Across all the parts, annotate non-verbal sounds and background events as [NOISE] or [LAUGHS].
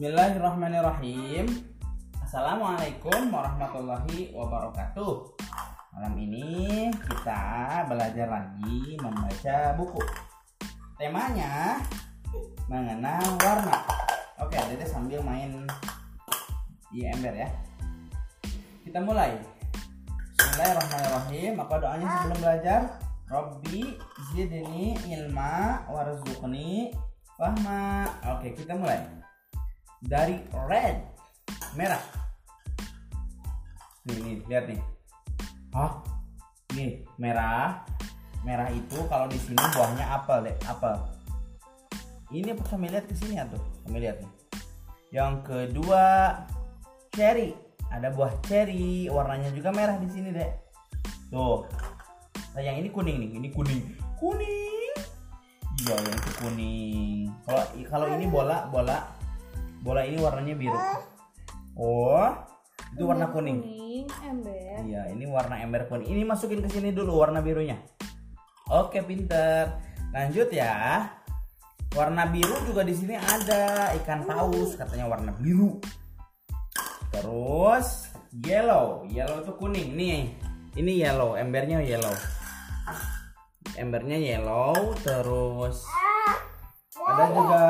Bismillahirrahmanirrahim. Assalamualaikum warahmatullahi wabarakatuh. Malam ini kita belajar lagi membaca buku. Temanya mengenal warna. Oke, Dede sambil main di ember ya. Kita mulai. Bismillahirrahmanirrahim. Apa doanya sebelum belajar? Robbi zidni ilma warzuqni fahma. Oke, kita mulai dari red. Merah. Nih nih lihat nih. Hah? nih merah. Merah itu kalau di sini buahnya apel deh apel. Ini kami lihat ke sini ya tuh? Kami lihat nih. Yang kedua cherry. Ada buah cherry warnanya juga merah di sini deh. Tuh. Nah yang ini kuning nih ini kuning. Kuning! Iya yang itu kuning. Kalau kalau ini bola bola bola ini warnanya biru. Oh itu warna kuning. kuning ember. Iya ini warna ember kuning. Ini masukin ke sini dulu warna birunya. Oke pinter. Lanjut ya. Warna biru juga di sini ada. Ikan paus katanya warna biru. Terus yellow. Yellow itu kuning. Nih ini yellow. Embernya yellow. Embernya yellow. Terus ada juga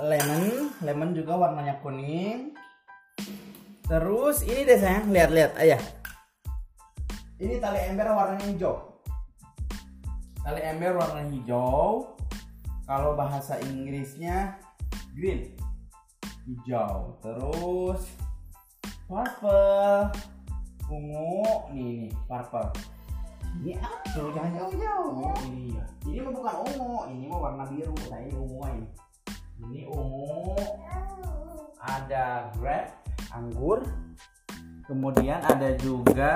lemon lemon juga warnanya kuning. Terus ini deh sayang. Lihat-lihat ayah ini tali ember warnanya hijau. Tali ember warna hijau. Kalau bahasa Inggrisnya green. Hijau. Terus purple. Ungu. Nih nih purple ini apa jangan jauh-jauh. Oh, ini ya ini mah bukan ungu ini mah warna biru nah ini ungu ini ini ungu ada grape anggur. Kemudian ada juga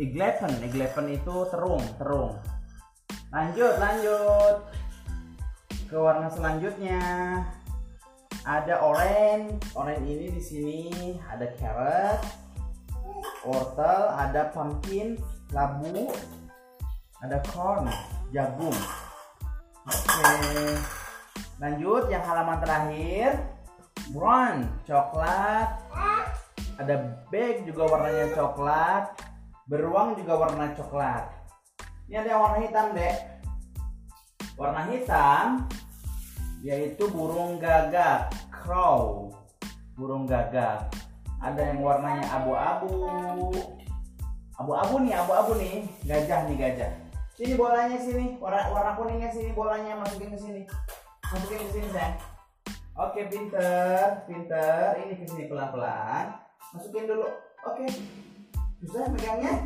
iglepen iglepen itu terung terung. Lanjut lanjut. Ke warna selanjutnya. Ada orange. Orange ini di sini ada carrot wortel ada pumpkin labu ada corn jagung. Oke lanjut yang halaman terakhir. Brown coklat. Ada bag juga warnanya coklat. Beruang juga warna coklat. Ini ada yang warna hitam dek. Warna hitam yaitu burung gagak crow. Burung gagak ada yang warnanya abu-abu. Abu-abu nih abu-abu nih. Gajah nih gajah. Sini bolanya sini. Warna warna kuningnya sini bolanya masukin ke sini. Masukin ke sini sayang oke pinter pinter. Ini ke sini pelan pelan masukin dulu. Oke. Bisa megangnya. [LAUGHS]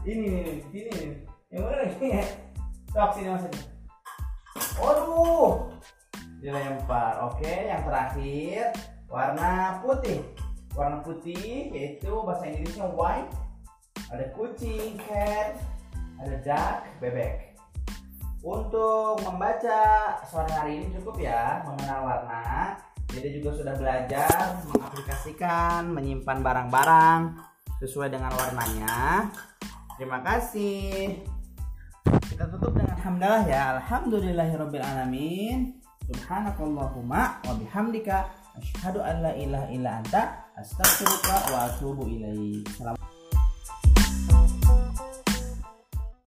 Ini nih ini nih. Yang mana nih? Sok sini masukin Waduh, dilempar. Oke, yang terakhir warna putih. Warna putih yaitu bahasa Inggrisnya white. Ada kucing cat ada duck bebek. Untuk membaca sore hari ini cukup ya mengenal warna. Jadi juga sudah belajar mengaplikasikan menyimpan barang-barang sesuai dengan warnanya. Terima kasih. Kita tutup dengan hamdalah ya. Alhamdulillahirabbil alamin. Subhanakallahumma wa bihamdika asyhadu an la ilaha illa anta astaghfiruka wa atubu ilaik.